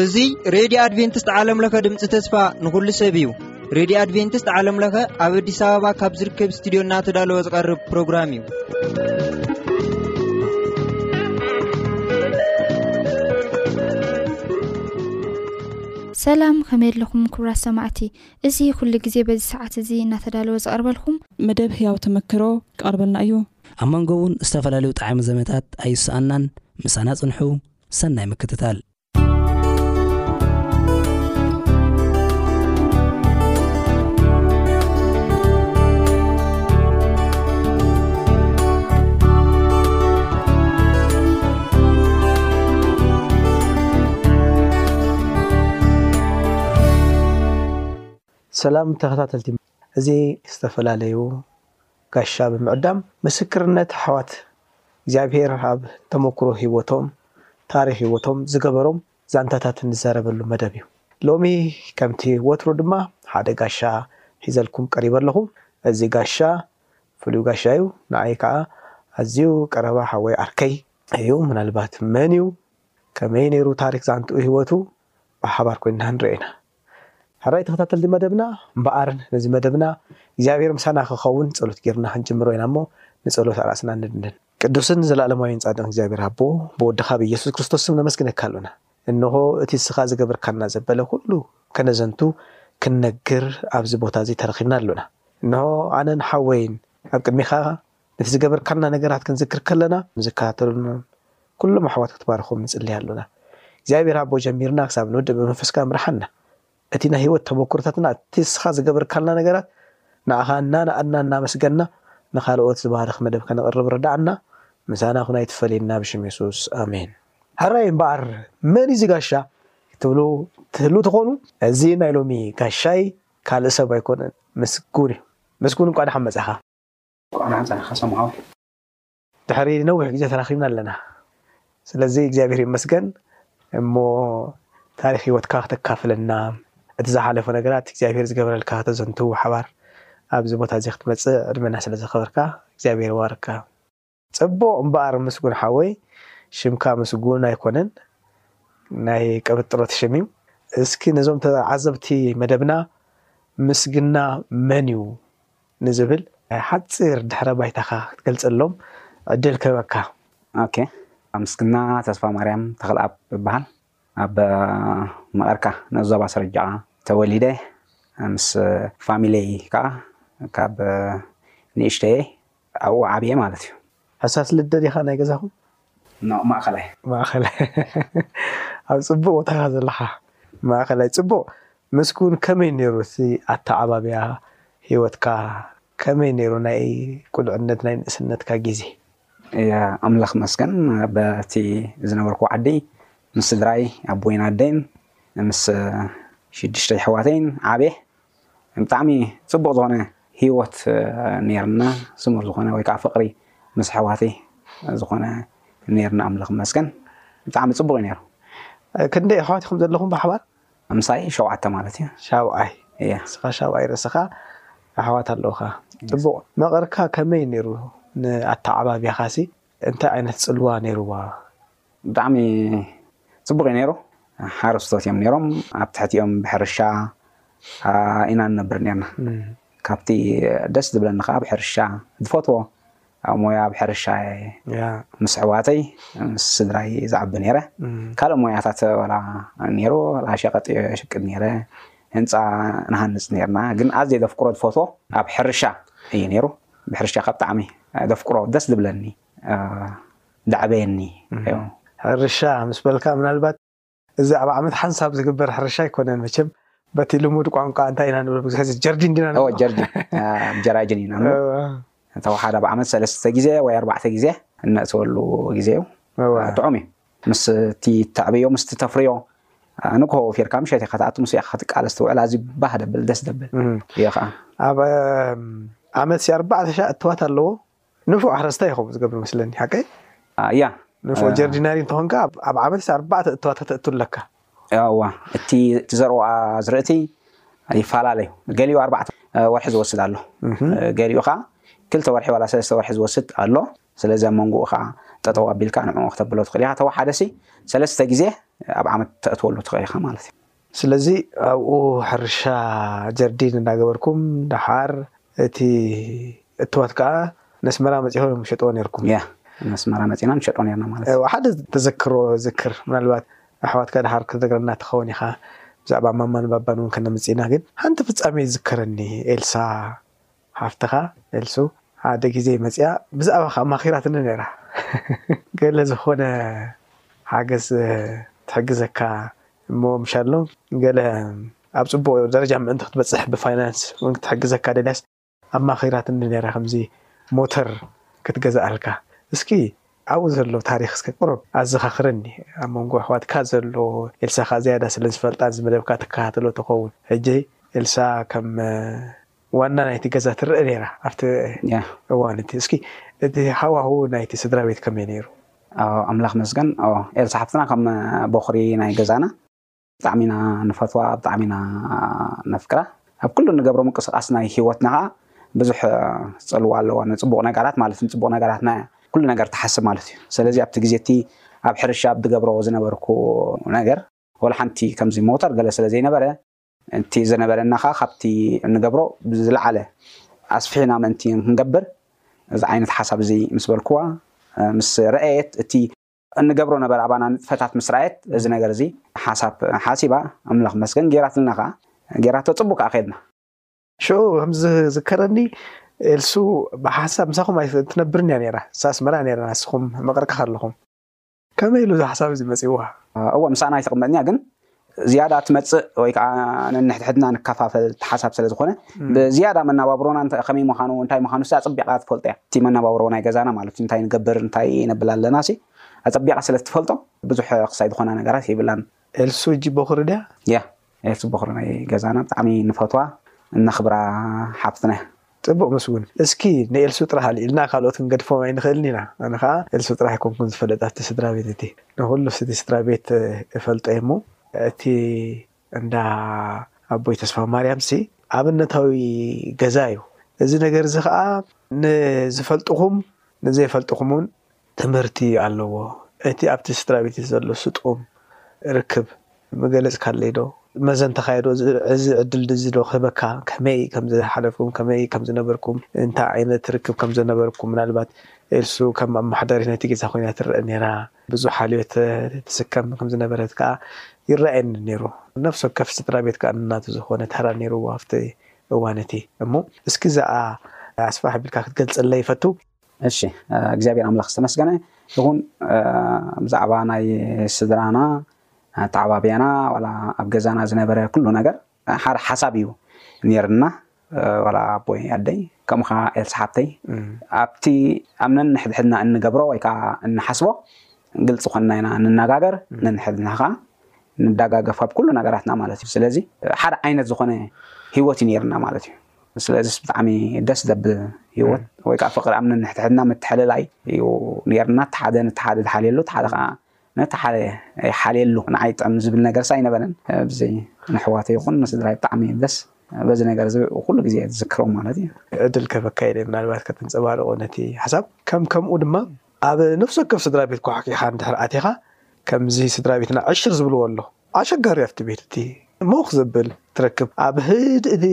እዙይ ሬድዮ ኣድቨንትስት ዓለምለኸ ድምፂ ተስፋ ንኹሉ ሰብ እዩ ሬድዮ ኣድቨንትስት ዓለምለኸ ኣብ ኣዲስ ኣበባ ካብ ዝርከብ ስትድዮ እናተዳለወ ዝቐርብ ፕሮግራም እዩ ሰላም ከመየለኹም ክብራት ሰማዕቲ እዚ ኩሉ ግዜ በዚ ሰዓት እዚ እናተዳለወ ዝቐርበልኩም። መደብ ህያው ተመክሮ ክቐርበልና እዩ። ኣብ መንጎ እውን ዝተፈላለዩ ጠዓሚ ዘመታት ኣይሰኣናን ምሳና ፅንሑ ሰናይ ምክትታል። ሰላም ተኸታተልቲ እዚ ዝተፈላለዩ ጋሻ ብምዕዳም ምስክርነት ኣሕዋት እግዚኣብሔር ኣብ ተሞክሮ ህይወቶም ታሪኽ ህይወቶም ዝገበሮም ዛንታታት እንዛረበሉ መደብ እዩ። ሎሚ ከምቲ ወትሩ ድማ ሓደ ጋሻ ሒዘልኩም ቀሪበ ኣለኹ። እዚ ጋሻ ፍሉይ ጋሻ እዩ። ንዓይ ከዓ ኣዝዩ ቀረባ ሓወይ ዓርከይ እዩ። ምናልባት መን እዩ ከመይ ነይሩ ታሪክ ዛንትኡ ህይወቱ ብሓባር ኮይንና ክንሪኦ ኢና። ሕራይ ተኸታተልቲ መደብና እምበኣር ነዚ መደብና እግዚኣብሔር ምሳና ክኸውን ጸሎት ጌርና ክንጅምሮ ኢና እሞ ንጸሎት ኣርእስና ነድንን። ቅዱስን ዘለዓለማዊን ጻድቕን እግዚኣብሔር ኣቦ ብወድኻ ብኢየሱስ ክርስቶስ ስም ነመስግነካ ኣሎና። እንሆ እቲ እስኻ ዝገበርካልና ዘበለ ኩሉ ከነዘንቱ ክንነግር ኣብዚ ቦታ እዚ ተረኺብና ኣሎና። እንሆ ኣነን ሓወይን ኣብ ቅድሜኻ ነቲ ዝገበርካልና ነገራት ክንዝክር ከለና ንዝከታተሉናን ኩሎም ኣሕዋት ክትባርኾም ንጽሊ ኣሎና። እግዚኣብሔር ኣቦ ጀሚርና ክሳብ ንውድእ ብመንፈስካ ምርሓና። እቲ ናይ ሕይወት ተሞክሮታትና እቲ ንስኻ ዝገበርካልና ነገራት ንኣኻ እናነኣድና እናመስገና ንኻልኦት ዝባርኽ መደብ ከነቕርብ ርድኣና ምሳና ኩን ኣይትፈለየና ብሽም የሱስ ኣሜን። ሕራይ እምበኣር መን እዩ እዚ ጋሻ ትብሉ ትህልው ትኾኑ እዚ ናይ ሎሚ ጋሻይ ካልእ ሰብ ኣይኮነን ምስጉን እዩ። ምስጉን እንቋዕ ደሓን መጻኻ። እንኳዕ ደሓን ፀናሕካ ሰምሃር። ድሕሪ ነዊሕ ግዜ ተራኺብና ኣለና ስለዚ እግዚኣብሔር ይመስገን እሞ ታሪኽ ህይወትካ ክተካፍለና እቲ ዝሓለፉ ነገራት እግዚኣብሔር ዝገበረልካ ክተዘንትው ሓባር ኣብዚ ቦታ እዚ ክትመጽእ ዕድመና ስለ ዘኽበርካ እግዚኣብሔር ይባርካ። ጽቡቅ እምበኣር ምስጉን ሓወይ ሽምካ ምስጉን ኣይኮነን ናይ ቀብጥረት ሽም እዩ እስኪ ነዞም ተዓዘብቲ መደብና ምስግና መን እዩ ንዝብል ሓጺር ድሕረ ባይታኻ ክትገልጸሎም ዕድል ክህበካ። ኦኬ ምስግና ተስፋማርያም ተኽልኣብ እበሃል ኣብ መቐርካ ንኡስ ዞባ ሰረጀቓ ተወሊደ ምስ ፋሚልየይ ከኣ ካብ ንእሽተየይ ኣብኡ ዓብየ ማለት እዩ። ሕሳስ ልደ ዲኻ ናይ ገዛኹም? ኖእ ማእኸላይ። ማእኸላይ ኣብ ፅቡቕ ቦታ ኢኻ ዘለኻ። ማእኸላይ ፅቡቕ ምስኪ እውን ከመይ ነይሩ እቲ ኣተዓባብያ ህይወትካ ከመይ ነይሩ ናይ ቁልዕነት ናይ ንእስነትካ ግዜ? ኣምላኽ ይመስገን ኣብቲ ዝነበርኩዎ ዓዲ ምስ ስድራይ ኣቦይን ኣደይን ምስ ሽዱሽተ የሕዋተይን ዓብየ። ብጣዕሚ ጽቡቅ ዝኮነ ሂወት ኔርና ስሙር ዝኮነ ወይ ከኣ ፍቅሪ ምስ ኣሕዋተይ ዝኮነ ኔርና ኣምላክ ይመስገን ብጣዕሚ ጽቡቅ እዩ ኔሩ። ክንደይ ኣሕዋት ኢኩም ዘለኩም ብሓባር? ምሳይ ሸውዓተ ማለት እዩ። ሻውዓይ እየ። ንስካ ሻውዓይ ርእስካ ኣሕዋት ኣለውካ ጽቡቅ መቀርካ ከመይ ኔሩ ንኣተዓባብያካሲ? እንታይ ዓይነት ጽልዋ ነይርዋ? ብጣዕሚ ጽቡቕ እዩ ነይሩ። ሓረስቶት እዮም ነይሮም። ኣብ ትሕቲኦም ብሕርሻ ኢና ንነብር ነይርና። ካብቲ ደስ ዝብለኒ ከኣ ኣብ ሕርሻ ዝፈትዎ ሞያ ኣብ ሕርሻ እየ ምስ ኣሕዋተይ ምስ ስድራይ ዝዓቢ ነይረ። ካልእ ሞያታት ዋላ ነይሩ፣ ዋላ ሸቐጥ እየ እሽቅጥ ነይረ፣ ህንጻ ንሃንጽ ነይርና፣ ግን ኣዝየ ዘፍቅሮ ዝፈትዎ ኣብ ሕርሻ እዩ ነይሩ። ብሕርሻካ ብጣዕሚ ዘፍቅሮ ደስ ዝብለኒ ዘዕበየኒ እዩ። ሕርሻ ምስ በልካ ምናልባት እዚ ኣብ ዓመት ሓንሳብ ዝግበር ሕርሻ ኣይኮነን መቸም በቲ ልሙድ ቋንቋ እንታይ ኢና ንብሎ ብዙሕ ግዜ ጀርዲን ዲና ንብሎ። እወ ጀርዲን ጀራጅን ኢና ንብሎ ተወሓደ ኣብ ዓመት ሰለስተ ግዜ ወይ ኣርባዕተ ግዜ እነእትወሉ ግዜ እዩ ጥዑም እዩ። ምስቲ እተዕብዮ ምስቲ ተፍርዮ ንግሆ ወፊርካ ምሸት ኢኻ ትኣቱ ምስ ኢኻ ክትቃለስ ትውዕል ኣዝዩ ባህ ደብል ደስ ደብል እዮ ከዓ ኣብ ዓመት ሲ ኣርባዕተ ሻዕ እትዋት ኣለዎ ንፉዕ ሓረስታይ ይኸውን ዝገብር መስለኒ ሓቀይ እያ ንፉዕ ጀርዲናሪ እንተኾንካ ኣብ ዓመት ሲ ኣርባዕተ እትዋት ተእቱ ኣለካ እዋ እቲ ትዘርኦ ኣዝርእቲ ይፈላለዩ ገሊኡ ኣርባዕተ ወርሒ ዝወስድ ኣሎ ገሊኡ ከዓ ክልተ ወርሒ ዋላ ሰለስተ ወርሒ ዝወስድ ኣሎ ስለዚ ኣብ መንጎኡ ከኣ ጠጠው ኣቢልካ ንዕኡ ክተብሎ ትኽእል ኢኻ። ተወሓደሲ ሰለስተ ግዜ ኣብ ዓመት ተእትወሉ ትኽእል ኢኻ ማለት እዩ። ስለዚ ኣብኡ ሕርሻ ጀርዲን እናገበርኩም ደሓር እቲ እትዋት ከኣ ነስመራ መጺኹም ትሸጥዎ ኔርኩም። Yeah ነስመራ መጺና ንሸጦ ኔርና ማለት እዩ። ሓደ ተዘክሮ እዝክር ምናልባት ኣሕዋትካ ደሓር ክትነግረና ትኸውን ኢኻ ብዛዕባ ማማን ባባን እውን ከነምጽእ ኢና ግን ሓንቲ ፍጻሜ ይዝከረኒ ኤልሳ ሓፍትኻ ኤልሱ ሓደ ግዜ መጺኣ ብዛዕባኻ ኣማኺራትኒ ነይራ። ገለ ዝኾነ ሓገዝ ትሕግዘካ እሞ ምሻሎ ገለ ኣብ ጽቡቕ ደረጃ ምእንቲ ክትበጽሕ ብፋይናንስ ውን ክትሕግዘካ ደልያስ ኣማኺራትኒ ነይራ ከምዚ ሞተር ክትገዝኣልካ። እስኪ ኣብኡ ዘሎ ታሪኽ እስከ ቁሩብ ኣዘኻኽረኒ። ኣብ መንጎ ኣሕዋትካ ዘሎ ኤልሳኻ ዝያዳ ስለ ዝፈልጣ እዚ መደብካ ትከታተሎ ትኸውን። ሕጂ ኤልሳ ከም ዋና ናይቲ ገዛ ትረኣ ነይራ ኣብቲ እዋን እቲ። እስኪ እቲ ሃዋሁ ናይቲ ስድራ ቤት ከመይ ነይሩ? ኣዎ ኣምላኽ መስገን ኣዎ ኤልሳ ሓፍትና ከም ቦኽሪ ናይ ገዛና ብጣዕሚ ኢና ንፈትዋ ብጣዕሚ ኢና ነፍቅራ ኣብ ኩሉ ንገብሮ ምቅስቃስ ናይ ሂወትና ከኣ ብዙሕ ጽልዋ ኣለዋ ንጽቡቅ ነጋራት ማለት ንጽቡቅ ነጋራት ናይ ኩሉ ነገር ትሓስብ ማለት እዩ ሰለዚ ኣብቲ ግዜ እቲ ኣብ ሕርሻ ኣብ ድገብሮ ዝነበርኩ ነገር ወላ ሓንቲ ከምዚ ሞተር ገለ ስለ ዘይነበረ እቲ ዝነበረና ከኣ ካብቲ እንገብሮ ብዝለዓለ ኣስፊሕና ምእንቲ ክንገብር እዚ ዓይነት ሓሳብ እዚ ምስ በልኩዋ ምስ ረኣየት እቲ እንገብሮ ነበረ ኣባና ንጥፈታት ምስ ረኣየት እዚ ነገር እዚ ሓሳብ ሓሲባ ኣምላኽ ይመስገን ጌራትልና ከኣ ጌራቶ ጽቡቅ ከኣ ከድና። ሽዑ ከም ዝዝከረኒ ኤልሱ ብሓንሳብ ምሳኹም ኣይትነብርን እያ ነይራ እሳ ኣስመራ እያ ነይራ ንስኹም መቀርቀር ኣለኹም። ከመይ ኢሉ እዚ ሓሳብ እዚ መጺኡዋ? እወ ምሳና ኣይትቕመጥን እያ ግን ዝያዳ ትመጽእ ወይ ከኣ ነንሕድሕድና ንከፋፈል እቲ ሓሳብ ስለ ዝኾነ ብዝያዳ መናባብሮና እንተ ከመይ ምዃኑ እንታይ ምዃኑሲ ኣጸቢቓ ትፈልጦ እያ እቲ መናባብሮ ናይ ገዛና ማለት እዩ እንታይ ንገብር እንታይ ነብል ኣለናሲ ኣጸቢቓ ስለ እትፈልጦ ብዙሕ ክሳይ ዝኾና ነገራት የብላን ኤልሱ እጂ ቦኽሪ ድያ? እያ ኤልሱ ቦኽሪ ናይ ገዛና ብጣዕሚ ንፈትዋ እነኽብራ ሓፍትና እያ። ጽቡቅ ምስጉን እስኪ ንኤልሱ ጥራሕ ኣልዒልና ካልኦት ክንገድፎም ኣይንኽእልን ኢና ኣነ ከኣ ኤልሱ ጥራሕ ኣይኮንኩን ዝፈልጥ ኣብቲ ስድራቤት እቲ ንኹሉስ እቲ ስድራቤት እፈልጦ እየ እሞ እቲ እንዳ ኣቦይ ተስፋማርያምሲ ኣብነታዊ ገዛ እዩ እዚ ነገር እዚ ከኣ ንዝፈልጥኹም ንዘይፈልጥኹም ውን ትምህርቲ ኣለዎ እቲ ኣብቲ ስድራቤትይ ዘሎ ስጡም ርክብ ምገለጽካለይ ዶ መዘንተኻዮ ዶ እዚ ዕድል እዚ ዶ ክህበካ ከመይ ከም ዝሓለፍኩም ከመይ ከም ዝነበርኩም እንታይ ዓይነት ርክብ ከም ዘነበርኩም ምናልባት ኤልሱ ከም ኣማሓዳሪት ናይቲ ገዛ ኮይና ትረኣ ኔራ ብዙሕ ሓልዮት ትስከም ከም ዝነበረት ከኣ ይረኣየኒ ኔሩ ነፍሲ ወከፍ ስድራቤት ከኣ ነናቱ ዝኾነ ተራ ኔርዎ ኣብቲ እዋን እቲ እሞ እስኪ እዛኣ ኣስፍሕ ኣቢልካ ክትገልጸለይ ይፈቱ። እሺ እግዚኣብሔር ኣምላኽ ዝተመስገነ ይኹን ብዛዕባ ናይ ስድራና ኣተዓባብያና ዋላ ኣብ ገዛና ዝነበረ ኩሉ ነገር ሓደ ሓሳብ እዩ ነርና ዋላ ኣቦይ ኣደይ ከምኡ ከዓ ኤልሲ ሓብተይ ኣብቲ ኣብ ነንሕድሕድና እንገብሮ ወይ ከዓ እንሓስቦ ግልፂ ኮንና ኢና ንነጋገር ነንሕድና ከዓ ንዳጋገፍ ኣብ ኩሉ ነገራትና ማለት እዩ ስለዚ ሓደ ዓይነት ዝኾነ ሂወት እዩ ነርና ማለት እዩ ስለዚስ ብጣዕሚ ደስ ዘብል ሂወት ወይ ከዓ ፍቅሪ ኣብ ነንሕድሕድና ምትሕልላይ እዩ ነይርና እቲ ሓደ ነቲ ሓደ ዝሓልየሉ እቲ ሓደ ከዓ ነቲ ሓደ ይሓልየሉ ንዓይ ጥዕም ዝብል ነገርስ ኣይነበረን ብዚ ነሕዋተይ ይኩን ንስድራይ ብጣዕሚ ደስ በዚ ነገር እዚ ኩሉ ግዜ ዝዝክሮ ማለት እዩ። ዕድል ከህበካ ኢለ ምናልባት ከተንጸባርቆ ነቲ ሓሳብ ከም ከምኡ ድማ ኣብ ነፍሲ ወከፍ ስድራቤት ኳሕኪካ እንድሕር ኣቲካ ከምዚ ስድራቤትና ዕሽር ዝብልዎ ኣሎ። ኣሸጋሪ ኣፍቲቤትቲ ሞኽ ዘብል ትረክብ ኣብ ህድእቲ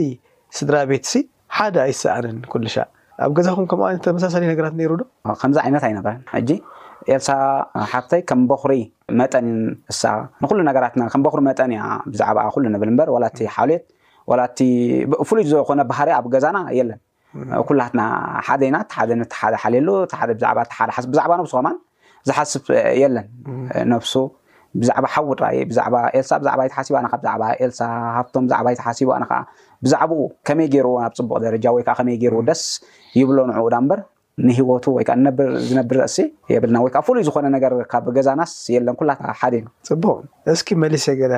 ስድራቤትሲ ሓደ ኣይሰኣንን ኩልሻእ ኣብ ገዛኹም ከምኡ ኣይነት ተመሳሳሊ ነገራት ነይሩ ዶ? ከምዚ ዓይነት ኣይነበረን ሕጂ ኤልሳ ሓፍተይ ከም በኹሪ መጠን እሳ ንኹሉ ነገራትና ከም በኹሪ መጠን እያ ብዛዕባኣ ኩሉ ንብል እምበር ዋላ እቲ ሓልዮት ዋላ እቲ ፍሉይ ዝኾነ ባህርያ ኣብ ገዛና የለን። ኩላትና ሓደ ኢና፣ እቲ ሓደ ነቲ ሓደ ሓልየሉ፣ እቲ ሓደ ብዛዕባ እቲ ሓደ ሓስብ፣ ብዛዕባ ነብሱ ከማን ዝሓስብ የለን፣ ነብሱ ብዛዕባ ሓዉ ጥራይ፣ ብዛዕባ ኤልሳ ብዛዕባይ ተሓሲቡ ኣነ ከኣ ብዛዕባ ኤልሳ፣ ሃፍቶም ብዛዕባይ ተሓሲቡ ኣነ ከኣ ብዛዕብኡ፣ ከመይ ጌርዎ ናብ ጽቡቕ ደረጃ ወይ ከኣ ከመይ ጌርዎ ደስ ይብሎ ንዕኡ ዳምበር፣ ንሂወቱ ወይ ከኣ ንነብር ዝነብር ርእሲ የብልና ወይ ከኣ ፍሉይ ዝኾነ ነገር ካብ ገዛናስ የለን ኩላትና ሓደ ኢና። ጽቡቕ እስኪ መሊሰ ገለ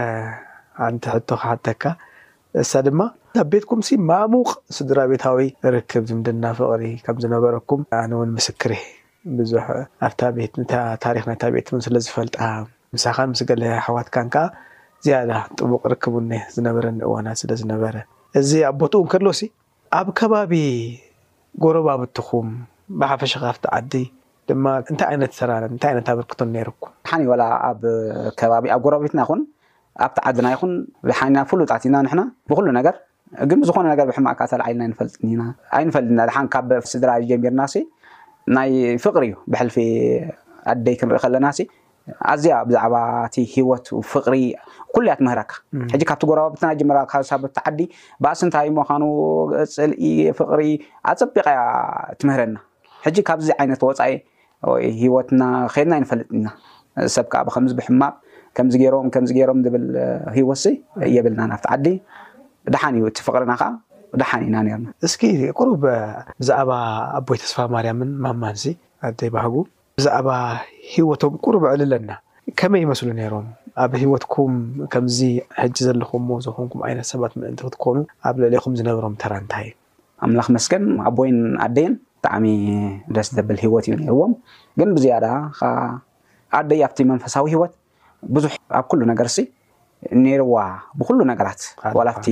ሓንቲ ሕቶ ክሓተካ እሳ ድማ ኣብ ቤትኩምሲ ማሙቕ ስድራቤታዊ ርክብ ዝምድና ፍቕሪ ከም ዝነበረኩም ኣነ ውን ምስክር እየ ብዙሕ ኣብታ ቤት ነታ ታሪኽ ናይታ ቤት ውን ስለ ዝፈልጣ ምሳኻን ምስ ገለ ኣሕዋትካን ከኣ ዝያዳ ጥቡቕ ርክብ ውን ዝነበረኒ እዋናት ስለ ዝነበረ እዚ ኣብ ቦትኡ እንከሎሲ ኣብ ከባቢ ጎረባብትኹም ብሓፈሻ ካብቲ ዓዲ ድማ እንታይ ዓይነት ተራን እንታይ ዓይነት ኣበርክቶን ነይሩኩም? ሓኒ ዋላ ኣብ ከባቢ ኣብ ጎረባብትና ይኹን ኣብቲ ዓድና ይኹን ሓኒና ፍሉጣት ኢና ንሕና ብኹሉ ነገር ግን ብዝኾነ ነገር ብሕማቕ ከኣ ተላዒልና ኣይንፈልጥን ኢና ኣይንፈልጥን ኢና ደሓን ካብ ስድራ ጀሚርናሲ ናይ ፍቕሪ እዩ ብሕልፊ ኣደይ ክንርኢ ከለናሲ ኣዝያ ብዛዕባ እቲ ሂወት ፍቅሪ ኩሉ እያ ትምህረካ ሕጂ ካብቲ ጎረባብትና ጀሚራ ክሳብ ኣብቲ ዓዲ ባእሲ እንታይ ምካኑ ጽልኢ ፍቅሪ ኣጸቢቃ እያ ትምህረና ሕጂ ካብዚ ዓይነት ወጻኢ ሂወትና ከድና ኣይንፈልጥን ኢና ሰብ ከኣ ብከምዚ ብሕማቅ ከምዚ ጌሮም ከምዚ ጌሮም ዝብል ሂወትሲ የብልናን ኣብቲ ዓዲ ደሓን እዩ እቲ ፍቅርና ከኣ ደሓን ኢና ኔርና። እስኪ ቁሩብ ብዛዕባ ኣቦይ ተስፋማርያምን ማማንሲ ኣደይ ባህጉ ብዛዕባ ሂወቶም ቁሩብ ኣዕልለና ከመይ ይመስሉ ነይሮም ኣብ ሂወትኩም ከምዚ ሕጂ ዘለኹሞ ዝኾንኩም ዓይነት ሰባት ምእንቲ ክትኮኑ ኣብ ልዕሌኹም ዝነበሮም ተራ እንታይ እዩ። ኣምላኽ መስገን ኣቦይን ኣደይን ብጣዕሚ ደስ ዘብል ሂወት እዩ ነይርዎም ግን ብዝያዳ ከኣ ኣደይ ኣብቲ መንፈሳዊ ሂወት ብዙሕ ኣብ ኩሉ ነገርሲ ነይርዋ ብኹሉ ነገራት ዋላ ኣብቲ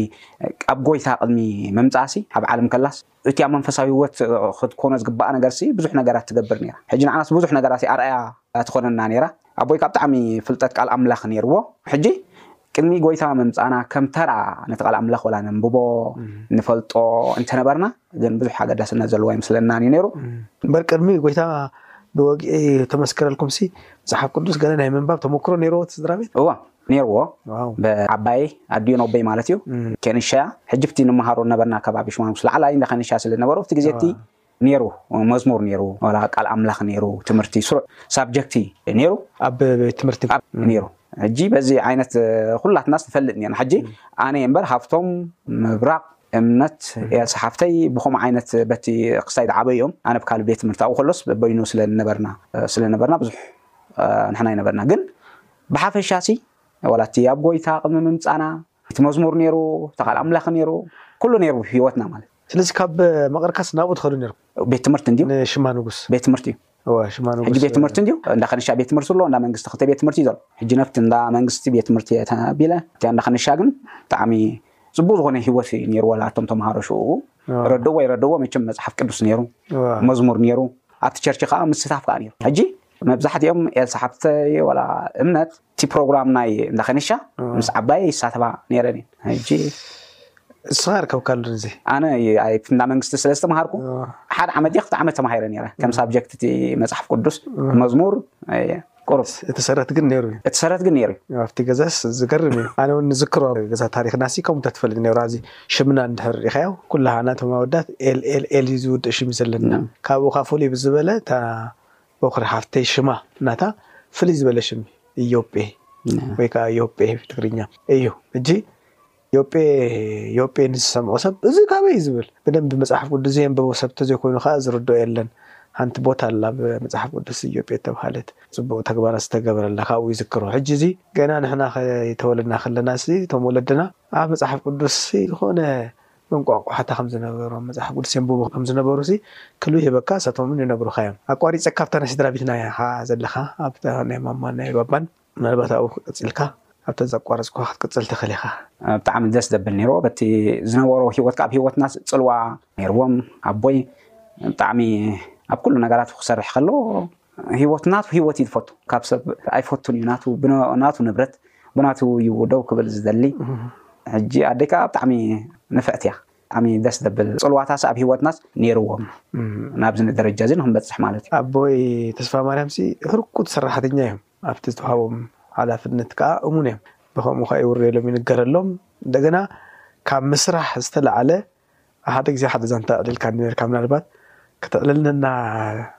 ኣብ ጎይታ ቅድሚ ምምጻኣሲ ኣብ ዓለም ከላስ እቲ ኣብ መንፈሳዊ ህይወት ክትኮኖ ዝግባኣ ነገርሲ ብዙሕ ነገራት ትገብር ነይራ ሕጂ ንዓናስ ብዙሕ ነገራሲ ኣርኣያ ትኾነና ነይራ ኣቦይ ካብ ብጣዕሚ ፍልጠት ቃል ኣምላኽ ነይርዎ ሕጂ ቅድሚ ጎይታ ምምጻና ከም ተራ ነቲ ቃል ኣምላኽ ወላ ነንብቦ ንፈልጦ እንተነበርና ግን ብዙሕ ኣገዳስነት ዘለዎ ኣይምስለናን እዩ ነይሩ እምበር ቅድሚ ጎይታ ብወግዒ ተመስክረልኩምሲ መጽሓፍ ቅዱስ ገለ ናይ ምንባብ ተመክሮ ነይርዎ እቲ ስድራቤት እወ ኔርዎ ብዓባየይ ኣዲኡ ነቦይ ማለት እዩ ኬንሻያ ሕጂ ብቲ ንመሃሮ ዝነበርና ከባቢ ሽማሙስ ላዕላይ እንዳ ኬንሻያ ስለ ዝነበሩ ኣብቲ ግዜ እቲ ኔሩ መዝሙር ኔሩ ዋላ ቃል ኣምላኽ ኔሩ ትምህርቲ ስሩዕ ሳብጀክቲ ኔሩ ኣብ ቤት ትምህርቲ ኔሩ ሕጂ በዚ ዓይነት ኩላትናስ ንፈልጥ ኔርና ሕጂ ኣነ እምበር ሃፍቶም ምብራቕ እምነት ኤልሳ ሓፍተይ ብከምኡ ዓይነት በቲ ክሳይ ዝዓበዩ እዮም ኣነ ብካልእ ቤት ትምህርቲ ኣብኡ ከሎስ በበይኑ ስለ ዝነበርና ስለ ዝነበርና ብዙሕ ንሕና ኣይነበርና ግን ብሓፈሻሲ ዋላ እቲ ኣብ ጎይታ ቅድሚ ምምጻና እቲ መዝሙር ኔሩ እቲ ቃል ኣምላኽ ኔሩ ኩሉ ኔሩ ኣብ ሂወትና ማለት እዩ። ስለዚ ካብ መቐርካስ ናብኡ ትኸዱ ኔርኩም? ቤት ትምህርቲ እንድዩ። ንሽማ ንጉስ። ቤት ትምህርቲ እዩ። እወ ሽማ ንጉስ። ሕጂ ቤት ትምህርቲ እንድዩ። እንዳ ከነሻ ቤት ትምህርቲ ኣሎ እንዳ መንግስቲ ክልተ ቤት ትምህርቲ እዩ ዘሎ። ሕጂ ነብቲ እንዳ መንግስቲ ቤት ትምህርቲ እየ ተቢለ እቲኣ እንዳ ከነሻ ግን ብጣዕሚ ጽቡቅ ዝኾነ ሂወት እዩ ኔሩ ዋላ ኣቶም ተማሃሮ ሽኡ ረድእዎ ኣይረድእዎ መቸም መጽሓፍ ቅዱስ ኔሩ መዝሙር ኔሩ ኣብቲ ቸርቺ ከኣ ምስታፍ ከኣ ኔሩ ሕጂ መብዛሕቲኦም ኤልሳ ሓብተይ ወላ እምነት እቲ ፕሮግራም ናይ እንዳ ከኒሻ ምስ ዓባየ ይሳተፋ ነይረን እየን ሕጂ ንስኻ ኣርከብካሉ ንዚ ኣነ ኣብቲ እንዳ መንግስቲ ስለ ዝተምሃርኩ ሓደ ዓመት ክልተ ዓመት ተማሂረ ነይረ ከም ሳብጀክት እቲ መፅሓፍ ቅዱስ መዝሙር እየ ቁሩብ እቲ ሰረት ግን ነይሩ እዩ እቲ ሰረት ግን ነይሩ እዩ ኣብቲ ገዛስ ዝገርም እዩ ኣነ እውን ንዝክሮ ገዛ ታሪክና ሲ ከምኡ ተትፈልግ ነይሩ ኣዚ ሽምና እንድሕር ሪኢኻዮ ኩላሃና እቶም ኣወዳት ኤልኤልኤል እዩ ዝውድእ ሽም እዩ ዘለና ካብኡ ካ ፍሉይ ብዝበለ እታ ቦኽሪ ሓፍተይ ሽማ ናታ ፍልይ ዝበለ ሽም እዩ ኢዮጴ ወይ ከዓ ዮጴ ብትግርኛ እዩ ሕጂ ዮጴ ዮጴ ንዝሰምዖ ሰብ እዚ ካበይ ዝብል ብደንብ መፅሓፍ ቅዱስ ዘየንበቦ ሰብ ተዘይኮይኑ ከዓ ዝርድኦ የለን ሓንቲ ቦታ ኣላ ኣብ መጽሓፍ ቅዱስ ኢዮጴ እተብሃለት ጽቡቕ ተግባራት ዝተገበረላ ካብኡ ይዝክሮ ሕጂ እዚ ገና ንሕና ከይተወለድና ከለና ሲ እቶም ወለድና ኣብ መጽሓፍ ቅዱስ ዝኾነ መንቋቕቋሕታ ከም ዝነበሮም መጽሓፍ ቅዱስ የንብቡ ከም ዝነበሩሲ ክሉ ይህበካ ንሳቶምውን ይነግሩኻ እዮም ኣቋሪጸካ ኣብታ ናይ ስድራቤትና ኢኻ ዘለኻ ኣብታ ናይ ማማን ናይ ባባን ምናልባት ኣብኡ ቀጺልካ ኣብተን ዘቋረጽኩኻ ክትቅጽል ትኽእል ኢኻ። ብጣዕሚ ደስ ዘብል ነይሩ በቲ ዝነበሮ ሂወትካ ኣብ ሂወትና ጽልዋ ነይርዎም ኣቦይ ብጣዕሚ ኣብ ኩሉ ነገራቱ ክሰርሕ ከሎ ሂወት ናቱ ሂወት እዩ ዝፈቱ ካብ ሰብ ኣይፈቱን እዩ ናቱ ብናቱ ንብረት ብናቱ እዩ ደው ክብል ዝደሊ ሕጂ ኣደይ ከዓ ብጣዕሚ ንፍዕቲ እያ ብጣዕሚ ደስ ዘብል ፅልዋታስ ኣብ ሂወትናስ ነይርዎም ናብዚ ደረጃ እዚ ንክንበፅሕ ማለት እዩ ኣቦይ ተስፋማርያምሲ ህርኩት ሰራሕተኛ እዮም ኣብቲ ዝተውሃቦም ሓላፍነት ከዓ እሙን እዮም ብከምኡ ከዓ ይውረየሎም ይንገረሎም እንደገና ካብ ምስራሕ ዝተላዓለ ሓደ ግዜ ሓደ ዛንታ ኣዕሊልካኒ ኔርካ ምናልባት ከተዕልለና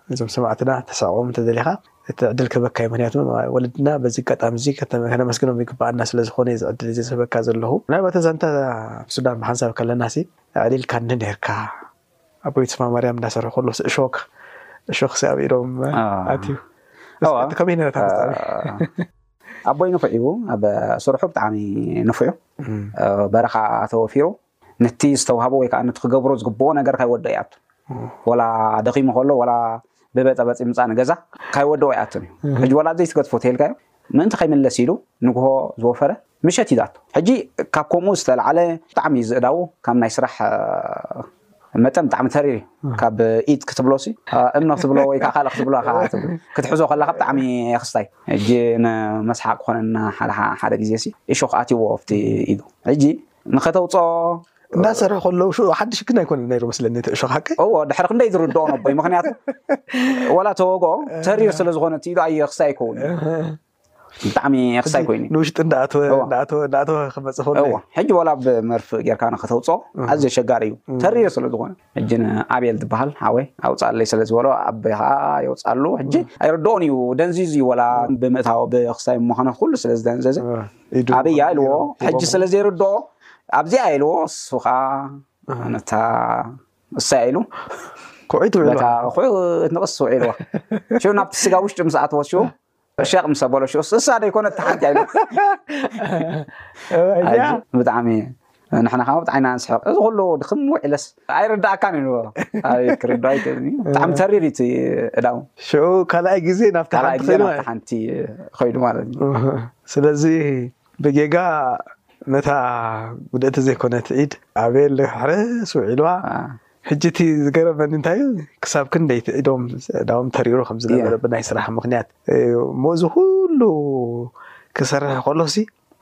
ነዞም ሰማዕትና ተሰዕቦም እንተደሊኻ እቲ ዕድል ክህበካ እዩ ምክንያቱ ወለድና በዚ ኣጋጣሚ እዚ ከነመስግኖም ይግበኣና ስለ ዝኾነ እዚ ዕድል እዚ ዝህበካ ዘለኹ ምናልባት እዛ ዛንታ ኣብ ሱዳን ብሓንሳብ ከለና ሲ ኣዕሊልካኒ ኔርካ ኣቦይ ተስፋ ማርያም እንዳሰርሑ ከሎ እሾክ እሾክ ሲ ኣብ ኢዶም ኣትዩ ከመይ ነረ ታፍፃሚ ኣቦይ ንፉዕ እዩ ኣብ ስርሑ ብጣዕሚ ንፉዕ እዩ በረኻ ተወፊሩ ነቲ ዝተዋህቦ ወይ ከኣ ነቲ ክገብሮ ዝግብኦ ነገር ካይወድኦ ይኣቱ። ወላ ደኺሙ ከሎ ወላ ብበጸበጽ ይምጻእ ንገዛ ካይወድኦ ይኣቱን እዩ። ሕጂ ወላ ኣብዘይ ትገድፎ ተይልካዮ ምእንቲ ከይምለስ ኢሉ ንግሆ ዝወፈረ ምሸት እዩ ዝኣቱ። ሕጂ ካብ ከምኡ ዝተላዕለ ብጣዕሚ እዩ ዝእዳዉ ካብ ናይ ስራሕ መጠን ብጣዕሚ ተሪር እዩ። ካብ ኢድ ክትብሎሲ እምኖ ክትብሎ ወይ ከኣ ካልእ ክትብሎ ኢኻ ትብል። ክትሕዞ ከለኻ ብጣዕሚ የኽስታይ። ሕጂ ንመስሓቕ ክኾነና ሓደ ግዜሲ እሾኽ ኣትዩዎ ኣብቲ ኢዱ። ሕጂ ንኸተውፅኦ እናሰርሑ ከለዉ ሽዑ ሓድሽ ግን ኣይኮነን ነይሩ መስለኒ እቲ እሾኽ ሓቂ እዎ ድሕሪ ክንደይ ዝርድኦ ነቦይ ምክንያቱ ወላ ተወግኦ ተሪር ስለ ዝኾነ እቲ ኢዱ ኣየ ክሳይ ይከውን ብጣዕሚ ክሳይ ኮይኑ ንውሽጢ እንዳኣተወ እዎ። እንዳኣተወ እንዳኣተወ ክመፅእ ከሎ እዎ ሕጂ ወላ ብመርፍእ ጌርካ ንኸተውፅኦ ኣዝዮ ሸጋሪ እዩ ተሪር ስለ ዝኾነ ሕጂ ንኣብየል ዝበሃል ሓወይ ኣውፅኣለይ ስለ ዝበሎ ኣቦይ ከዓ የውፅኣሉ ሕጂ ኣይርድኦን እዩ ደንዚዙ እዩ ወላ ብምእታው ብክሳይ ምዃኑ ኩሉ ስለ ዝደንዘዘ ኣብያ ኢልዎ ሕጂ ስለ ዘይርድኦ ኣብዚኣ ኢልዎ እሱ ከዓ ነታ እሳያ ኢሉ ኩዒት ውዒሉ ንቕስ ውዒልዋ ሽኡ ናብቲ ስጋ ውሽጢ ምስ ኣትወት ሽኡ ሸቕ ምስ ኣበሎ ሽኡስ እሳ ደይኮነት ተሓንቲያ ኢሉ ብጣዕሚ ንሕና ከዓ ብጣዕና ንስሕቕ እዚ ኩሉ ድኽም ውዒለስ ኣይርድኣካን እዩ ንበሎ ኣይ ክርድኦ ኣይክእልን እዩ ብጣዕሚ ተሪር እዩ እቲ ዕዳው ሽዑ ካልኣይ ግዜ ናብቲ ካልኣይ ሓንቲ ግዜ ኸይዱ ናብቲ ማለት ሓንቲ ኸይዱ ማለት እዩ እዩ። ስለዚ ብጌጋ ነታ ጉድእቲ ዘይኮነት ዒድ ኣቤል ንክሕረስ ውዒልዋ አ፣ ሕጂ እቲ ዝገረመኒ እንታይ እዩ ክሳብ ክንደይ እቲ ኢዶም ኣእዳዎም ተሪሩ ከም ዝነበረ ብናይ ስራሕ ምኽንያት እሞ እዚ ኩሉ ክሰርሕ ከሎሲ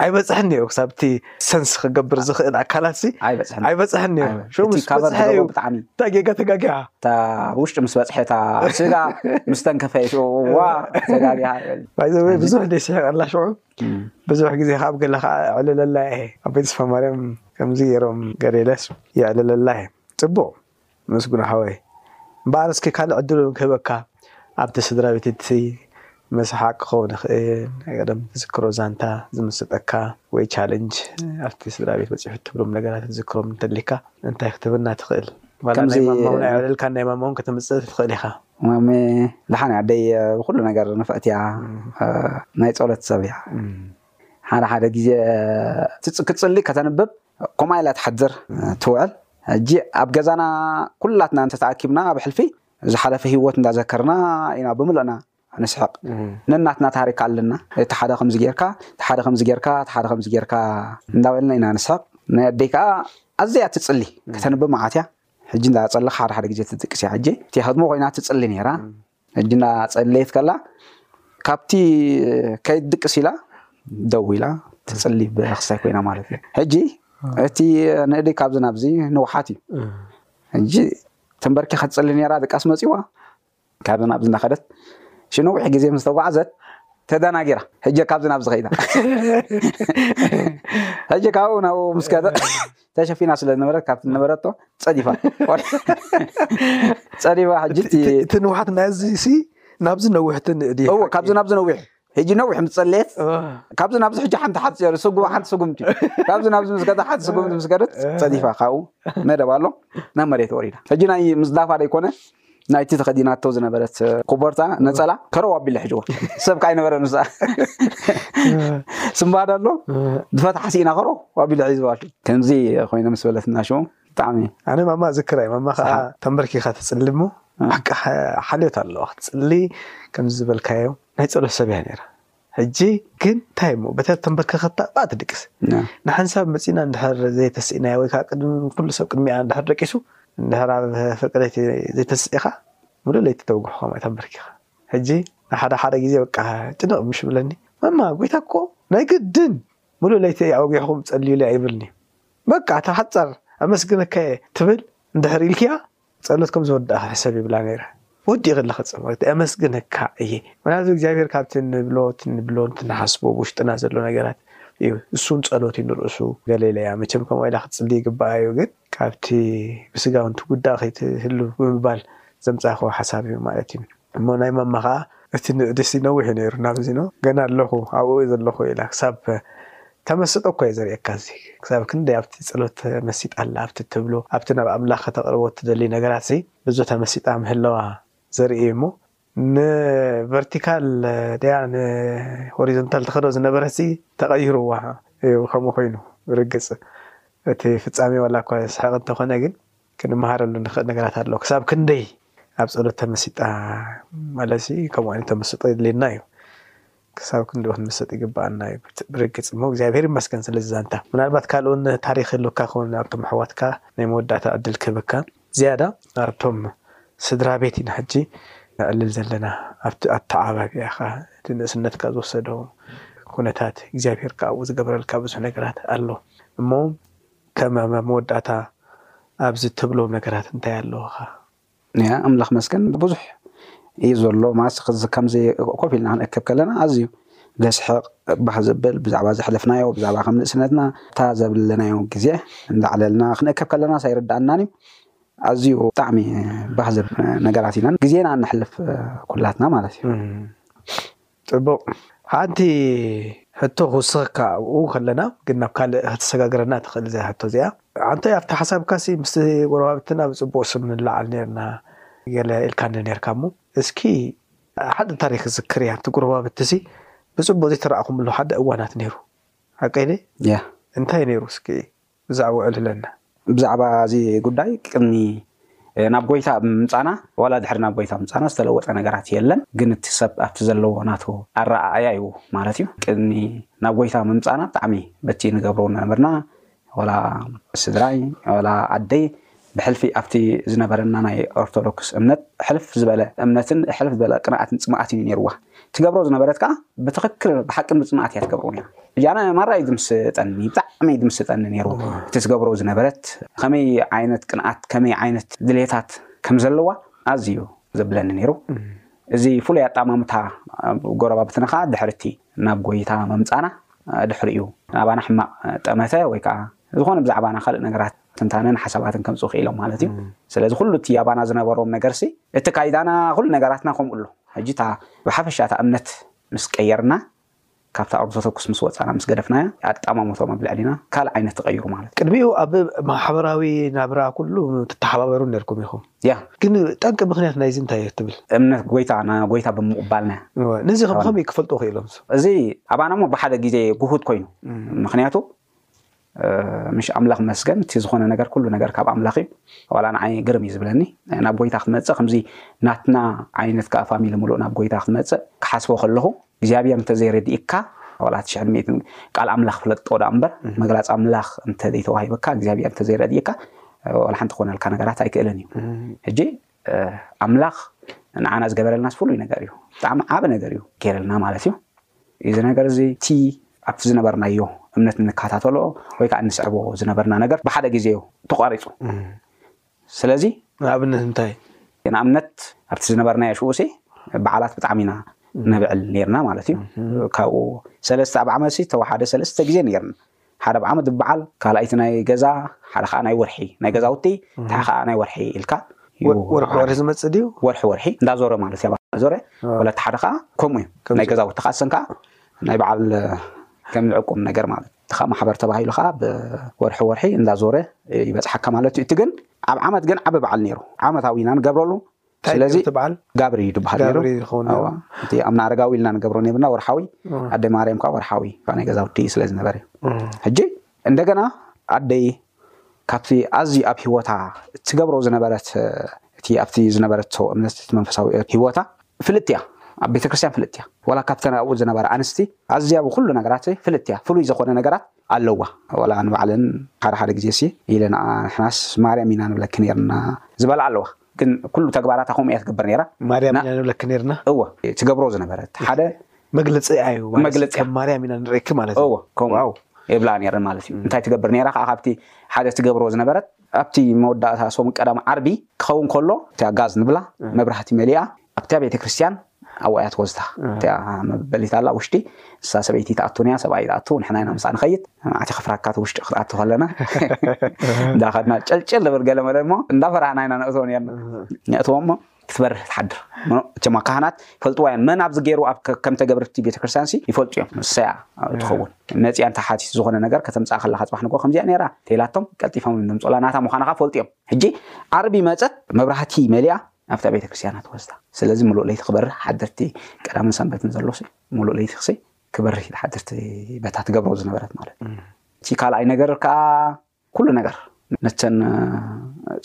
ኣይበፅሕን እዩ ክሳብ እቲ ሰንስ ክገብር ዝኽእል ኣካላት ሲ ኣይበፅሕን ኣይበፅሕን እዩ ኣይበ- ሽዑ እቲ ምስ ካቨር በፅሐ ዝገበሮ እዩ ብጣዕሚ እታ ጌጋ ተጋጊያ እታ ኣብ ውሽጢ ምስ በፅሐ እታ ስጋ ምስ ተንከፈ እዩ ሽዑ ዋ ተጋጊያ ይብል። ባይዘወ ብዙሕ ደይ ስሕቀላ ሽዑ ብዙሕ ግዜ ካብ ገለ ከዓ ዕልለላ እየ ኣብ ቤተስፋ ማርያም ከምዚ ገይሮም ገሬለስ የዕልለላ እየ ፅቡቅ መስጉን ሓወይ እምበኣር እስኪ ካልእ ዕድል እውን ክህበካ ኣብቲ ስድራቤት እቲ መስሓቅ ክኸውን ይኽእል ናይ ቀደም ትዝክሮ ዛንታ ዝምስጠካ ወይ ቻለንጅ ኣብቲ ስድራቤት በጺሑ እትብሎም ነገራት ትዝክሮም እንተሊካ እንታይ ክትብና ትኽእል ዋላ ናይ ማማ እውን ኣይዕልልካን ናይ ማማ እውን ከተምጽእ ትኽእል ኢኻ ማሜ ደሓን እያ ኣደይ ብኩሉ ነገር ንፍዕቲ እያ ናይ ጸሎት ሰብ እያ ሓደ ሓደ ግዜ ክትጽሊ ከተንብብ ከምኣ ኢላ ትሓድር ትውዕል። ሕጂ ኣብ ገዛና ኩላትና እንተ ተኣኪብና ኣብ ሕልፊ ዝሓለፈ ሂወት እንዳ ዘከርና ኢና ብምልእና ንስሕቅ። ነናትና ታሪክ ኣለና እቲ ሓደ ከምዚ ጌርካ እቲ ሓደ ከምዚ ጌርካ እቲ ሓደ ከምዚ ጌርካ እንዳ በልና ኢና ንስሕቅ። ናይ ኣደይ ከኣ ኣዝያ ትጽሊ ከተንብብ መዓት እያ ሕጂ እንዳ ጸለክ ሓደ ሓደ ግዜ ትድቅስ እያ ሕጂ እቲ ከድሞ ኮይና ትጽሊ ኔራ ሕጂ እንዳ ጸለየት ከላ ካብቲ ከይት ድቅስ ኢላ ደው ኢላ ትጽሊ ብክስታይ ኮይና ማለት እዩ ሕጂ እቲ ንእዲ ካብዚ ናብዚ ንውሓት እዩ ሕጂ ተንበርኪ ከትጽሊ ነራ ድቃስ መጽዋ ካብዚ ናብዚ እንዳኸደት ሽነዊሕ ግዜ ምስ ተጓዕዘት ተደናጊራ ሕጂ ካብዚ ናብዚ ከይዳ ሕጂ ካብኡ ናብኡ ምስ ከደ ተሸፊና ስለ ዝነበረት ካብቲ ዝነበረቶ ፀዲፋ ፀዲፋ ሕጂ እቲ- እቲ እቲ- እቲ ንውሓት ናይዚ ሲ ናብዚ ነዊሕ እቲ ንእዲ እዎ ካብዚ ናብዚ ነዊሕ ሕጂ ነዊሕ ምስ ፀለየት ካብዚ ናብዚ ሕጂ ሓንቲ ሓፂ ሩ ስጉማ ሓንቲ ስጉምቲ ካብዚ ናብዚ ምስ ከዳ ሓንቲ ስጉምቲ ምስ ከደት ፀዲፋ ካብኡ መደብ ኣሎ ናብ መሬት ወሪዳ ሕጂ ናይ ምስዳፋ ደይኮነ ናይቲ ተኸዲናቶ ዝነበረት ኮቦርታ ነፀላ ከረው ኣቢለ ሕጅዋ ሰብ ከዓ ኣይነበረን እዛ ስምባድ ኣሎ ብፈትሓ ስኢና ከሮ ኣቢለ ሒዝዋ ኣሉ ከምዚ ኮይነ ምስ በለት እናሽዎም ብጣዕሚ ኣነ ማማ ዝክራ እዩ ማማ ከዓ ተንበርኪካ ትፅሊ እሞ ሓልዮት ኣለዋ ክትፅሊ ከምዚ ዝበልካዮ ናይ ፀሎት ሰብ እያ ነይራ ሕጂ ግን እንታይ እሞ በታ ዝተምበርከኸታ ባእ ትድቅስ። ንሓንሳብ መጺእና እንድሕር ዘይተስእናያ ወይ ከኣ ቅድሚ ኩሉ ሰብ ቅድሚኣ እንድሕር ደቂሱ እንድሕር ኣብ ፍርቂ ለይቲ ዘይተስእኻ ምሉእ ለይቲ ተብግሖ ከምኣ እያ ተምበርኪኻ። ሕጂ ሓደ ሓደ ግዜ በቃ ጭንቕ ምሽ ይብለኒ ማማ ጎይታ እኮ ናይ ግድን ምሉእ ለይቲ እያ ኣውጊሕኹም ጸልዩለይ ኣይብልን'ዩ። በቃ እታ ሓጻር ኣመስግነካ'የ ትብል እንድሕር ኢልክያ ጸሎት ከም ዝወዳእኩ ሕሰብ ይብላ ነይረ ወዲእኺ ኣለኺ ጸሎት ኣመስግነካ እየ ምክንያቱ እግዚኣብሔር ካብቲ ንብሎ ንብሎ ንሓስቦ ኣብ ውሽጥና ዘሎ ነገራት እዩ እሱን ጸሎት እዩ ንርእሱ ገለ ኢለያ መቸም ከምኡ ኢላ ክትጽሊ ይግባኣ እዩ ግን ካብቲ ብስጋዊ እንትጉዳእ ከይትህሉ ብምባል ዘምጻእክዎ ሓሳብ እዩ ማለት እዩ። እሞ ናይ ማማ ከኣ እቲ ንእድሲ ነዊሕ እዩ ነይሩ ናብ እዚኖ ገና ኣለኹ ኣብኡ እየ ዘለኹ ኢላ ክሳብ ተመስጦ እኮ እየ ዘርእየካ እዚ ክሳብ ክንደይ ኣብቲ ጸሎት ተመሲጣ ኣላ ኣብቲ እትብሎ ኣብቲ ናብ ኣምላኽ ከተቕርቦ እትደሊ ነገራትሲ ብዙሕ ተመሲጣ ምህላዋ ዘርኢ እዩ እሞ ንቨርቲካል ድያ ንሆሪዞንታል ትኸዶ ዝነበረትሲ ተቐይሩዋ እዩ ከምኡ ኮይኑ ብርግጽ እቲ ፍጻሜ ዋላ እኳ ዘስሕቕ እንተኾነ ግን ክንመሃረሉ ንኽእል ነገራት ኣሎ ክሳብ ክንደይ ኣብ ጸሎት ተመሲጣ ማለት ሲ ከምኡ ዓይነት ተመስጦ የድልየና እዩ ክሳብ ክንደይ ክንመሰጥ ይግባኣና እዩ ብርግጽ እሞ እግዚኣብሔር ይመስገን ስለ ዛንታ ምናልባት ካልኡን ታሪክ ህልወካ ከውን ኣብቶም ኣሕዋትካ ናይ መወዳእታ ዕድል ክህበካ ዝያዳ ኣብቶም ስድራ ቤት ኢና ሕጂ ነዕልል ዘለና ኣብቲ ኣተዓባብያኻ እቲ ንእስነትካ ዝወሰዶ ኩነታት እግዚኣብሔር ከኣኡ ዝገበረልካ ብዙሕ ነገራት ኣሎ እሞ ከም ኣብ መወዳእታ ኣብዚ እትብሎም ነገራት እንታይ ኣለዉኻ? ንያ ኣምላኽ መስገን ብዙሕ እዩ ዘሎ ማስ ክዚ ከምዚ ኮፍ ኢልና ክንእክብ ከለና ኣዝዩ ዘስሕቕ ባህ ዘብል ብዛዕባ ዘሕለፍናዮ ብዛዕባ ከም ንእስነትና እታ ዘብለናዮ ግዜ እንዳዕለልና ክንእከብ ከለናስ ኣይርድኣናን እዩ ኣዝዩ ብጣዕሚ ባህ ዘብል ነገራት ኢና ግዜና እነሕልፍ ኩላትና ማለት እዩ። ጽቡቅ ሓንቲ ሕቶ ክውስከካ ኣብኡ ከለና ግን ናብ ካልእ ከተሰጋግረና ትክእል እዚኣ ሕቶ እዚኣ ኣንተ ኣብቲ ሓሳብካሲ ምስቲ ጎረባብትና ብጽቡቅ ስም ንለዓል ኔርና ገለ ኢልካኒ ኔርካ እሞ እስኪ ሓደ ታሪክ ክዝክር እያ እቲ ጎረባብትሲ ብጽቡቅ ዘይተራኣኩምሉ ሓደ እዋናት ኔሩ ሓቀይ ድየ? Yeah። እንታይ ኔሩ እስኪ ብዛዕባኡ እልለና። ብዛዕባ እዚ ጉዳይ ቅድሚ ናብ ጎይታ ምምጻና ዋላ ድሕሪ ናብ ጎይታ ምምጻና ዝተለወጠ ነገራት የለን ግን እቲ ሰብ ኣብቲ ዘለዎ ናቱ ኣረኣእያ እዩ ማለት እዩ ቅድሚ ናብ ጎይታ ምምጻና ብጣዕሚ በቲ ንገብሮ ንነበርና ዋላ ስድራይ ዋላ ኣደይ ብሕልፊ ኣብቲ ዝነበረና ናይ ኦርቶዶክስ እምነት ሕልፍ ዝበለ እምነትን ሕልፍ ዝበለ ቅንኣትን ጽምኣትን እዩ ኔርዋ። ትገብሮ ዝነበረት ከኣ ብትኽክል ብሓቅን ብጽምኣት እያ ትገብሮ ኔራ። ሕጂ ኣነ ማራ እዩ ዝምስጠኒ ብጣዕሚ እዩ ዝምስጠኒ ኔሩ እቲ ትገብሮ ዝነበረት ኸመይ ዓይነት ቅንኣት ከመይ ዓይነት ድሌታት ከም ዘለዋ ኣዝዩ ዘብለኒ ኔሩ። እዚ ፍሉይ ኣጠማምታ ጎረባብትና ከኣ ድሕሪ እቲ ናብ ጐይታ ምምጻእና ድሕሪኡ። ኣባና ሕማቕ ጠመተ ወይ ከኣ ዝኾነ ብዛዕባና ካልእ ነገራት ትንታነን ሓሳባትን ከምጽኡ ክኢሎም ማለት እዩ። ስለዚ ኩሉ እቲ ኣባና ዝነበሮም ነገርሲ እቲ ካይዳና ኩሉ ነገራትና ከምኡ ኣሎ። ሕጂ እታ ብሓፈሻ እታ እምነት ምስ ቀየርና ካብታ ኦርቶቶክስ ምስ ወጻና ምስ ገደፍናያ ኣጣማምቶም ኣብ ልዕሊና ካልእ ዓይነት ተቐይሩ ማለት እዩ። ቅድሚኡ ኣብ ማሕበራዊ ናብራ ኩሉ ትተሓባበሩ ኔርኩም ኢኹም። እያ። ግን ጠንቂ ምኽንያት ናይዚ እንታይ እዮ ትብል? እምነት ጐይታ ንጐይታ ብምቕባልና እያ። እወ፣ ነዚ ከ ብኸመይ ክፈልጡ ክኢሎም? እሱ። እዚ ኣባና እሞ ብሓደ ግዜ ግሁድ ኮይኑ፣ ምኽንያቱ ምሽ ኣምላኽ መስገን እቲ ዝኾነ ነገር ኩሉ ነገር ካብ ኣምላኽ እዩ። ዋላ ንዓይ ግርም እዩ ዝብለኒ ናብ ጐይታ ክመጽእ ከምዚ ናትና ዓይነት ከኣ ፋሚሊ ምሉእ ናብ ጐይታ ክመጽእ ክሓስቦ ከለኹ። እግዚኣብሔር እንተ ዘይረዲእካ ዋላ ትሽሕን ሚእትን ቃል ኣምላኽ ፍለጦ ደኣ እምበር መግላጽ ኣምላኽ እንተ ዘይተዋሂበካ እግዚኣብሔር እንተ ዘይረዲእካ ዋላ ሓንቲ ክኾነልካ ነገራት ኣይክእልን እዩ ሕጂ ኣምላኽ ንዓና ዝገበረልናስ ፍሉይ ነገር እዩ ብጣዕሚ ዓብ ነገር እዩ ገይረልና ማለት እዩ እዚ ነገር እዚ እቲ ኣብቲ ዝነበርናዮ እምነት እንከታተሎ ወይ ከዓ እንስዕቦ ዝነበርና ነገር ብሓደ ግዜ እዩ ተቋሪፁ ስለዚ። ንኣብነት እንታይ? ንኣብነት ኣብቲ ዝነበርናዮ ሽው'ሲ በዓላት ብጣዕሚ ኢና ነብዕል ኔርና ማለት'ዩ። ካብኡ ሰለስተ ኣብ ዓመት'ሲ ተወሓደ ሰለስተ ግዜ ኔርና። ሓደ ኣብ ዓመት ዝበዓል፣ ካልኣይቲ ናይ ገዛ፣ ሓደ ከኣ ናይ ወርሒ፣ ናይ ገዛውቲ፣ እንተሓ ከኣ ናይ ወርሒ ኢልካ ዩ። ወርሒ ወርሒ ዝመጽእ ድዩ? ወርሒ ወርሒ እንዳዞረ ማለት'ዩ ኣብ ዓመት ዞረ። ወላ እቲ ሓደ ከኣ ከምኡ'ዩ። ናይ ገዛውቲ ከኣ ሰንከኣ ናይ በዓል ከም ዝዕቁን ነገር ማለት። እቲ ካብ ማሕበር ተባሂሉ ከኣ ብ ወርሒ ወርሒ እንዳ ዞረ ይበጽሓካ ማለት እዩ እቲ ግን ኣብ ዓመት ግን ዓቢ በዓል ኔሩ ዓመታዊ ኢና ንገብረሉ እንታይ እዩ ስለዚ እቲ በዓል ጋብር እዩ ድበሃል ኔሩ ጋብር እዩ ዝኸውን ኔሩ። ኣዋ እቲ ኣብና ኣረጋዊ ኢልና ንገብሮ ኔርና ወርሓዊ ኣደይ ማርያም ከኣ ወርሓዊ ናይ ገዛውቲ ስለ ዝነበረ ሕጂ እንደገና ኣደይ ካብቲ ኣዝዩ ኣብ ህይወታ እትገብሮ ዝነበረት እቲ ኣብቲ ዝነበረቶ እምነት እቲ መንፈሳዊ ህይወታ ፍልጥቲ እያ ኣብ ቤተክርስትያን ፍልጥቲ እያ ዋላ ካብተን ኣብኡ ዝነበራ ኣንስቲ ኣዝያ ብኩሉ ነገራት ፍልጥቲ እያ ፍሉይ ዘኮነ ነገራት ኣለዋ ዋላ ንባዕለን ሓደ ሓደ ግዜሲ ኢለንኣ ንሕናስ ማርያም ኢና ንብለኪ ኔርና ዝበላ ኣለዋ ግን ኩሉ ተግባራታ ከምኡ እያ ትገብር ነይራ። ማርያም ኢና ንብለኪ ነርና። እወ ትገብሮ ዝነበረት ሓደ መግለጺኣ እዩ ማለት መግለጺኣ። ከም ማርያም ኢና ንርእየኪ ማለት እዩ። እወ ከምኡ ዋው ይብላ ነይረን ማለት እዩ። እንታይ ትገብር ነይራ ከኣ ካብቲ ሓደ ትገብሮ ዝነበረት ኣብቲ መወዳእታ ሰሙን ቀዳም ዓርቢ ክኸውን ከሎ እታ ጋዝ ንብላ መብራህቲ መሊኣ ኣብታ ቤተክርስትያን ኣብኡ እያ ትወስዳ እቲኣ መበሊት ኣላ ውሽጢ ንሳ ሰበይቲ ትኣቱን እያ ሰብኣይ ይኣቱ ንሕና ኢና ምስኣ ንኸይድ መዓት ከፍራካ እቲ ውሽጢ ክትኣቱ ከለና እንዳኸድና ጨልጨል ንብል ገለ መለ እሞ እንዳፈራህና ኢና ነእትዎ ነርና ነእትዎ እሞ ክትበርህ ትሓድር እቸማ ካህናት ይፈልጥዋ እዮም መን ኣብዚ ገይሩ ኣብ ከም ተገብርቲ ቤተ ክርስቲያን ሲ ይፈልጡ እዮም ንሰያ ትኸውን መፅያ እንተ ሓቲት ዝኾነ ነገር ከተምፅኣ ከለካ ፅባሕ ንጎ ከምዚኣ ነይራ ተይላቶም ቀልጢፎም እንደምፅላ ናታ ምዃንካ ፈልጡ እዮም ሕጂ ዓርቢ መፀት መብራህቲ መሊኣ ናብታ ቤተ ክርስቲያን ኣትወስዳ ስለዚ ምሉእ ለይቲ ክበርህ ሓድርቲ ቀዳምን ሰንበትን ዘሎሲ ምሉእ ለይቲ ክሰይ ክበርህ ኢላ ሓድርቲ በታ ትገብሮ ዝነበረት ማለት እቲ ካልኣይ ነገር ከዓ ኩሉ ነገር ነተን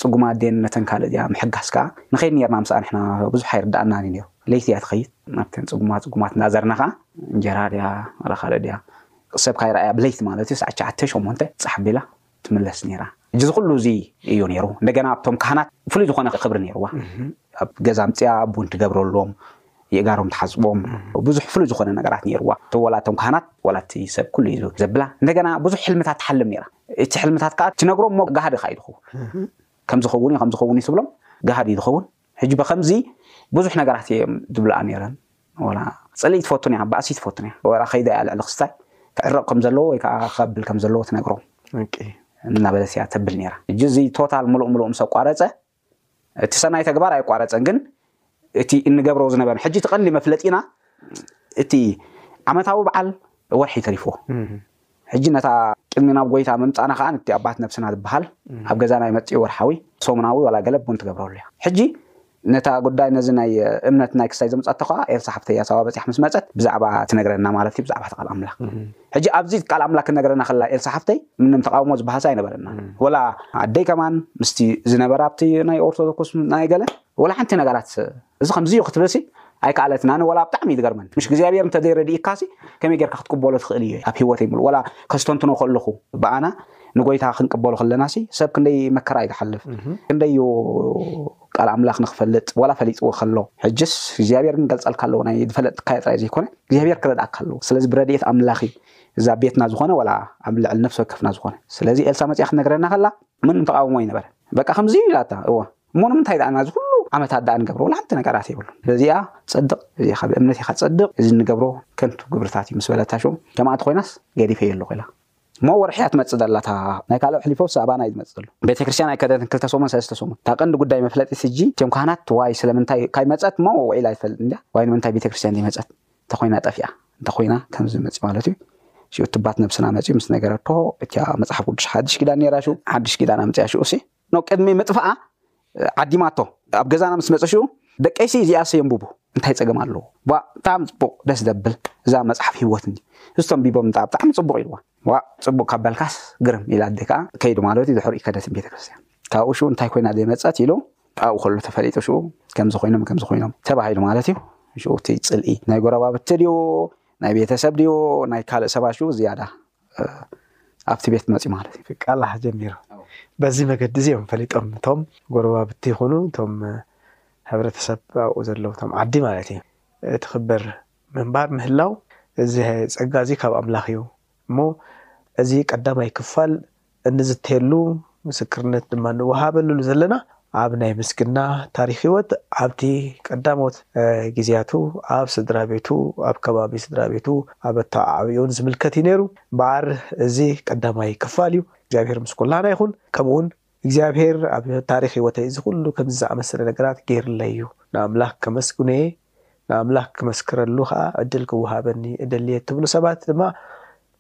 ፅጉማ ኣዴን ነተን ካልእ እዚኣ ምሕጋስ ከዓ ንኸይድ ነርና ምስኣ ንሕና ብዙሕ ኣይርዳእናን እዩ ነይሩ ለይቲ እያ ትኸይድ ናብተን ፅጉማ ፅጉማት እናዘርና ከዓ እንጀራ ድያ ዋላ ካልእ ድያ ሰብ ካይረኣያ ብለይቲ ማለት እዩ ሰዓት ሸዓተ ሸሞንተ ፃሕ ቢላ ትምለስ ነይራ ሕጂ እዚ ኩሉ እዚ እዩ ነይሩ እንደገና ኣብቶም ካህናት ፍሉይ ዝኾነ ክብሪ ነይርዋ ኣብ ገዛ ኣምጺኣ ቡን ትገብረሎም የእጋሮም ትሓጽቦም ብዙሕ ፍሉይ ዝኾነ ነገራት ነይርዋ እቶም ወላ እቶም ካህናት ወላ እቲ ሰብ ኩሉ እዩ ዘብላ እንደገና ብዙሕ ሕልምታት ትሓልም ነይራ እቲ ሕልምታት ከዓ ትነግሮም እሞ ጋህዲ ከዓ እዩ ዝኸውን ከምዝኸውን እዩ ከምዝኸውን እዩ ትብሎም ጋህዲ እዩ ዝኸውን ሕጂ ብከምዚ ብዙሕ ነገራት እየም ዝብልኣ ነይረን ወላ ጽልኢ ትፈቱን እያ ባእሲ ትፈቱን እያ ወላ ከይዳ እያ ልዕሊ ክስታይ ክዕረቅ ከም ዘለዎ ወይ ከኣ ከብል ከም ዘለዎ ትነግሮም እናበለት እያ ተብል ነይራ ሕጂ እዚ ቶታል ምሉእ ምሉእ ምስ ኣቋረጸ እቲ ሰናይ ተግባር ኣይቋረጸን ግን እቲ እንገብሮ ዝነበረ ሕጂ እቲ ቀንዲ መፍለጢና እቲ ዓመታዊ በዓል ወርሒ ተሪፍዎ ሕጂ ነታ ቅድሚ ናብ ጐይታ ምምጻእና ከኣ ንቲ ኣባት ነብስና ዝብሃል ኣብ ገዛና ይመጽእዩ ወርሓዊ ሶሙናዊ ዋላ ገለ ቡን ትገብረሉ እያ ሕጂ ነታ ጉዳይ ነዚ ናይ እምነት ናይ ክስታይ ዘምጻቶ ከኣ ኤልሳ ሓፍተይ እያ ሳዋ በጺሓ ምስ መጸት ብዛዕባ ትነግረና ማለት እዩ ብዛዕባ እቲ ቃል ኣምላኽ ሕጂ ኣብዚ ቃል ኣምላኽ ክትነግረና ከላ ኤልሳ ሓፍተይ ምንም ተቃውሞ ዝብሃልሲ ኣይነበረናን ወላ ኣደይ ከማን ምስቲ ዝነበራ ኣብቲ ናይ ኦርቶዶኩስ ናይ ገለ ወላ ሓንቲ ነገራት እዚ ከምዚዩ ክትብልሲ ኣይከኣለትን ኣነ ወላ ብጣዕሚ እዩ ዝገርመኒ ምሽ እግዚኣብሔር እንተዘይ ረዲኢካሲ ከመይ ጌርካ ክትቅበሎ ትኽእል እየ ኣብ ሂወተይ ምሉ ወላ ከስተንትኖ ከለኹ ብኣና ንጎይታ ክንቅበሎ ከለናሲ ሰብ ክንደይ መከራ እዩ ዝሓልፍ ክንደይ እዩ ቃል ኣምላኽ ንክፈልጥ ወላ ፈሊጥዎ ከሎ ሕጅስ እግዚኣብሔር ግን ገልጸልካ ኣለዎ ናይ ዝፈለጥካዮ ጥራይ ዘይኮነ እግዚኣብሔር ክረድኣካ ኣለዎ ስለዚ ብረድኤት ኣምላኽ እዩ እዛ ቤትና ዝኾነ ወላ ኣብ ልዕሊ ነፍሲ ወከፍና ዝኾነ ስለዚ ኤልሳ መፅያ ክትነግረና ከላ ምንም ተቃውሞ ኣይነበረ በቃ ከምዚ ኢላታ እወ እሞ ንምንታይ ደኣ ኢና እዚ ኩሉ ዓመታት ደኣ ንገብሮ ወላ ሓንቲ ነገራት የብሉን በዚኣ ጸድቕ እዚኻ ብእምነት ኢኻ ትጸድቕ እዚ እንገብሮ ከንቱ ግብርታት እዩ ምስ በለታ ሽም ከምኣ እንተኾይናስ ገዲፈዮ ኣለኹ ኢላ እሞ ወርሒ እያ ትመጽእ ዘላ እታ ናይ ካልእ ኣሕሊ ፈውሲ ኣባና እዩ ዝመጽእ ዘሎ ቤተክርስትያን ኣይከደትን ክልተ ሰሙን ሰለስተ ሰሙን እታ ቀንዲ ጉዳይ መፍለጢት ሕጂ እቶም ካህናት ዋይ ስለምንታይ ካይ መጸት እሞ ውዒላ ኣይትፈልጥ እንድያ ዋይ ንምንታይ ቤተክርስትያን ዘይመጸት እንተኾይና ጠፊኣ እንተኾይና ከምዚ መጽ ማለት እዩ ሽኡ ትባት ነብስና መጽዩ ምስ ነገረቶ እቲያ መጽሓፍ ቅዱስ ሓድሽ ኪዳን ነይራ ሽኡ ሓድሽ ኪዳን ኣምጽያ ሽኡ ሲ ን ቅድሚ ምጥፍኣ ዓዲማቶ ኣብ ገዛና ምስ መጸ ሽኡ ደቀይሲ እዚኣሰ የንቡቡ እንታይ ጸገም ኣለዎ ዋእ ብጣዕሚ ጽቡቅ ደስ ደብል እዛ መጽሓፍ ሂወት እንዲ እስቲ ኣንቢቦም እንዳ ብጣዕሚ ጽቡቅ ኢልዋ ዋእ ጽቡቅ ካብ በልካስ ግርም ኢላ ኣደ ከኣ ከይዱ ማለት እዩ ድሕሪኡ ከደት ቤተክርስትያን ካብኡ ሽኡ እንታይ ኮይና ዘይመጸት ኢሉ ኣብኡ ከሎ ተፈሊጡ ሽኡ ከምዚ ኮይኖም ከምዚ ኮይኖም ተባሂሉ ማለት እዩ ሽኡ እቲ ጽልኢ ናይ ጎረባብቲ ድዩ ናይ ቤተሰብ ድዩ ናይ ካልእ ሰባት ሽኡ ዝያዳ ኣብቲ ቤት መፅዩ ማለት እዩ ክቃላሕ ጀሚሩ። በዚ መገዲ እዚ እዮም ፈሊጦም እቶም ጎረባብቲ ይኹኑ እቶም ሕብረተሰብ ኣብኡ ዘለዉ እቶም ዓዲ ማለት እዩ። እቲ ክበር ምንባር ምህላው እዚ ፀጋ እዚ ካብ ኣምላኽ እዩ እሞ እዚ ቀዳማይ ክፋል እንዝተየሉ ምስክርነት ድማ እንወሃበሉ ዘለና ኣብ ናይ ምስግና ታሪኽ ሕይወት ኣብቲ ቀዳሞት ጊዜያቱ ኣብ ስድራ ቤቱ ኣብ ከባቢ ስድራ ቤቱ ኣብ ኣተዓባብይኡን ዝምልከት እዩ ነይሩ እምበኣር እዚ ቀዳማይ ክፋል እዩ እግዚኣብሔር ምስ ኩላህና ይኹን ከምኡውን እግዚኣብሔር ኣብ ታሪኽ ሕይወተይ እዚ ኩሉ ከምዚ ዝኣመሰለ ነገራት ገይርለይ እዩ ንኣምላኽ ከመስግኖ እየ ንኣምላኽ ክመስክረሉ ኸኣ ዕድል ክወሃበኒ እደሊ እየ እትብሉ ሰባት ድማ